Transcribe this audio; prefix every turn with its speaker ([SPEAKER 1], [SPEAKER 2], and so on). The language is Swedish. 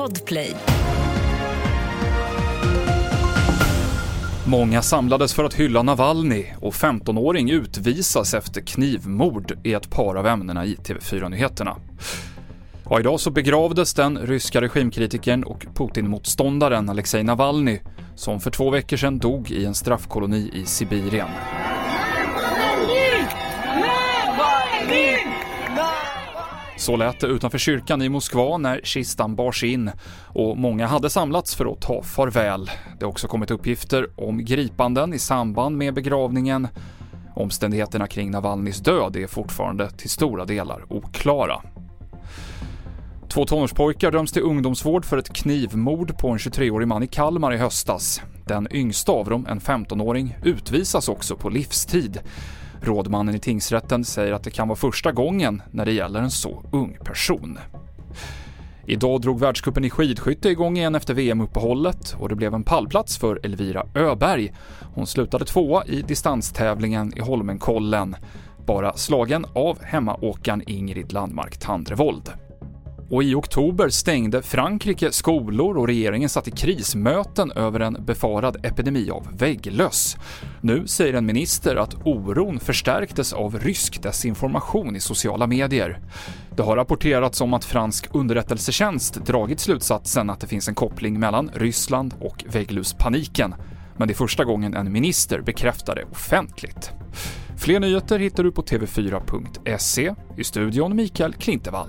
[SPEAKER 1] Podplay.
[SPEAKER 2] Många samlades för att hylla Navalny och 15-åring utvisas efter knivmord i ett par av ämnena i TV4-nyheterna. Och idag så begravdes den ryska regimkritikern och Putin-motståndaren Alexej Navalny som för två veckor sedan dog i en straffkoloni i Sibirien. Så lät det utanför kyrkan i Moskva när kistan bars in och många hade samlats för att ta farväl. Det har också kommit uppgifter om gripanden i samband med begravningen. Omständigheterna kring Navalnys död är fortfarande till stora delar oklara. Två tonårspojkar döms till ungdomsvård för ett knivmord på en 23-årig man i Kalmar i höstas. Den yngsta av dem, en 15-åring, utvisas också på livstid. Rådmannen i tingsrätten säger att det kan vara första gången när det gäller en så ung person. Idag drog världscupen i skidskytte igång igen efter VM-uppehållet och det blev en pallplats för Elvira Öberg. Hon slutade tvåa i distanstävlingen i Holmenkollen, bara slagen av hemmaåkaren Ingrid Landmark Tandrevold. Och i oktober stängde Frankrike skolor och regeringen satte krismöten över en befarad epidemi av vägglöss. Nu säger en minister att oron förstärktes av rysk desinformation i sociala medier. Det har rapporterats om att fransk underrättelsetjänst dragit slutsatsen att det finns en koppling mellan Ryssland och väggluspaniken, men det är första gången en minister bekräftar det offentligt. Fler nyheter hittar du på tv4.se. I studion Mikael Klintevall.